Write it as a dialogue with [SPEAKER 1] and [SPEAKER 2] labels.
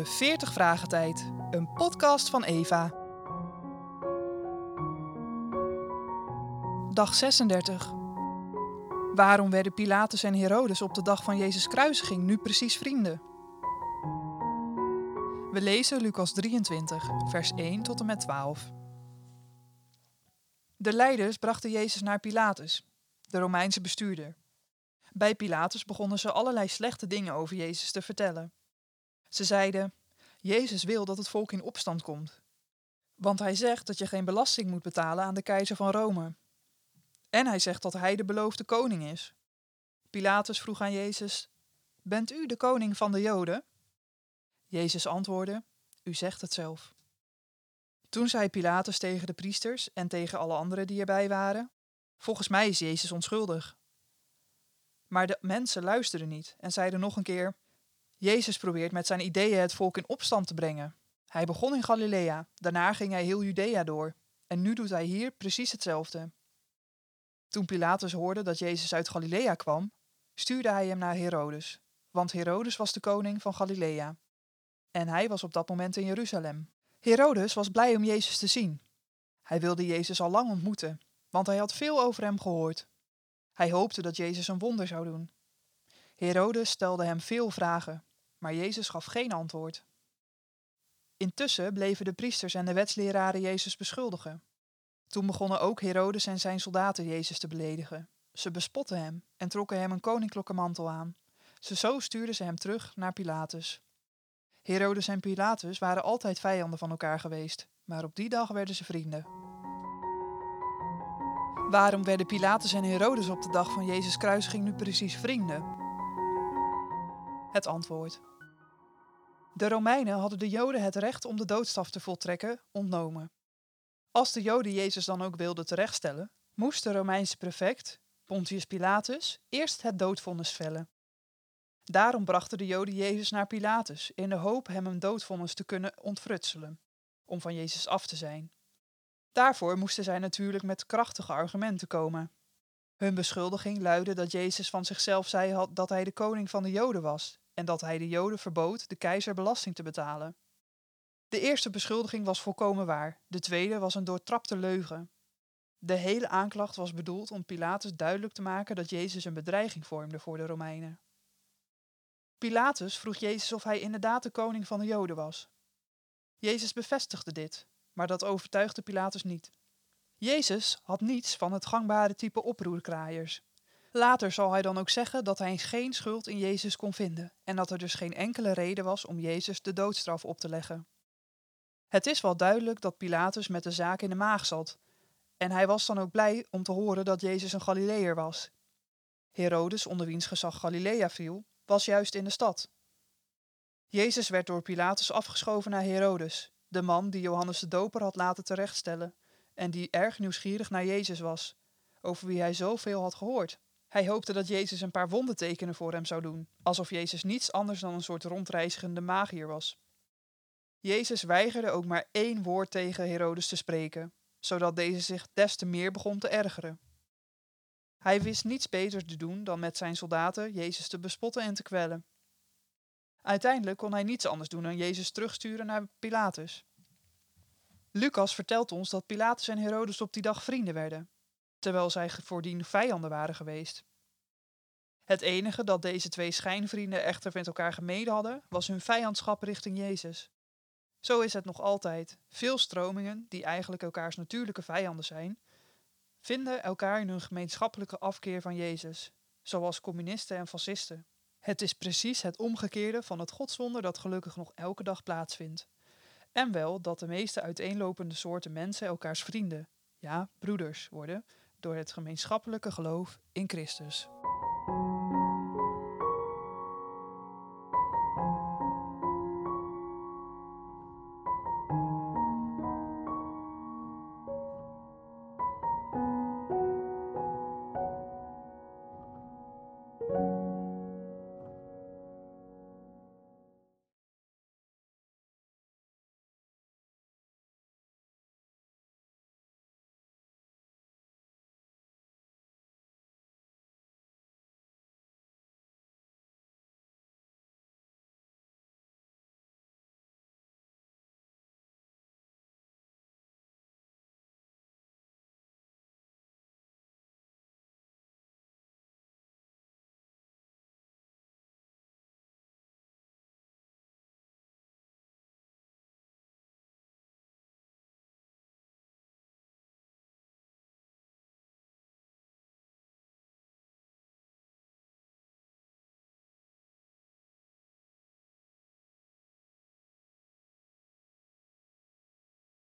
[SPEAKER 1] de 40 Vragen Tijd, een podcast van Eva. Dag 36. Waarom werden Pilatus en Herodes op de dag van Jezus' kruisiging nu precies vrienden? We lezen Lucas 23, vers 1 tot en met 12. De leiders brachten Jezus naar Pilatus, de Romeinse bestuurder. Bij Pilatus begonnen ze allerlei slechte dingen over Jezus te vertellen. Ze zeiden: Jezus wil dat het volk in opstand komt. Want hij zegt dat je geen belasting moet betalen aan de keizer van Rome. En hij zegt dat hij de beloofde koning is. Pilatus vroeg aan Jezus: Bent u de koning van de Joden? Jezus antwoordde: U zegt het zelf. Toen zei Pilatus tegen de priesters en tegen alle anderen die erbij waren: Volgens mij is Jezus onschuldig. Maar de mensen luisterden niet en zeiden nog een keer: Jezus probeert met zijn ideeën het volk in opstand te brengen. Hij begon in Galilea, daarna ging hij heel Judea door. En nu doet hij hier precies hetzelfde. Toen Pilatus hoorde dat Jezus uit Galilea kwam, stuurde hij hem naar Herodes, want Herodes was de koning van Galilea. En hij was op dat moment in Jeruzalem. Herodes was blij om Jezus te zien. Hij wilde Jezus al lang ontmoeten, want hij had veel over hem gehoord. Hij hoopte dat Jezus een wonder zou doen. Herodes stelde hem veel vragen, maar Jezus gaf geen antwoord. Intussen bleven de priesters en de wetsleraren Jezus beschuldigen. Toen begonnen ook Herodes en zijn soldaten Jezus te beledigen. Ze bespotten hem en trokken hem een koninklijke mantel aan. Ze zo stuurden ze hem terug naar Pilatus. Herodes en Pilatus waren altijd vijanden van elkaar geweest, maar op die dag werden ze vrienden. Waarom werden Pilatus en Herodes op de dag van Jezus' kruisiging nu precies vrienden? Het antwoord. De Romeinen hadden de Joden het recht om de doodstraf te voltrekken ontnomen. Als de Joden Jezus dan ook wilden terechtstellen, moest de Romeinse prefect, Pontius Pilatus, eerst het doodvonnis vellen. Daarom brachten de Joden Jezus naar Pilatus in de hoop hem een doodvonnis te kunnen ontfrutselen, om van Jezus af te zijn. Daarvoor moesten zij natuurlijk met krachtige argumenten komen. Hun beschuldiging luidde dat Jezus van zichzelf zei dat hij de koning van de Joden was en dat hij de Joden verbood de keizer belasting te betalen. De eerste beschuldiging was volkomen waar, de tweede was een doortrapte leugen. De hele aanklacht was bedoeld om Pilatus duidelijk te maken dat Jezus een bedreiging vormde voor de Romeinen. Pilatus vroeg Jezus of hij inderdaad de koning van de Joden was. Jezus bevestigde dit, maar dat overtuigde Pilatus niet. Jezus had niets van het gangbare type oproerkraaiers. Later zal hij dan ook zeggen dat hij geen schuld in Jezus kon vinden en dat er dus geen enkele reden was om Jezus de doodstraf op te leggen. Het is wel duidelijk dat Pilatus met de zaak in de maag zat, en hij was dan ook blij om te horen dat Jezus een Galileër was. Herodes, onder wiens gezag Galilea viel, was juist in de stad. Jezus werd door Pilatus afgeschoven naar Herodes, de man die Johannes de Doper had laten terechtstellen en die erg nieuwsgierig naar Jezus was, over wie hij zoveel had gehoord. Hij hoopte dat Jezus een paar wondertekenen voor hem zou doen, alsof Jezus niets anders dan een soort rondreizigende magier was. Jezus weigerde ook maar één woord tegen Herodes te spreken, zodat deze zich des te meer begon te ergeren. Hij wist niets beters te doen dan met zijn soldaten Jezus te bespotten en te kwellen. Uiteindelijk kon hij niets anders doen dan Jezus terugsturen naar Pilatus. Lucas vertelt ons dat Pilatus en Herodes op die dag vrienden werden, terwijl zij voordien vijanden waren geweest. Het enige dat deze twee schijnvrienden echter met elkaar gemeden hadden, was hun vijandschap richting Jezus. Zo is het nog altijd. Veel stromingen, die eigenlijk elkaars natuurlijke vijanden zijn, vinden elkaar in hun gemeenschappelijke afkeer van Jezus, zoals communisten en fascisten. Het is precies het omgekeerde van het godswonder dat gelukkig nog elke dag plaatsvindt. En wel dat de meeste uiteenlopende soorten mensen elkaars vrienden, ja, broeders worden, door het gemeenschappelijke geloof in Christus.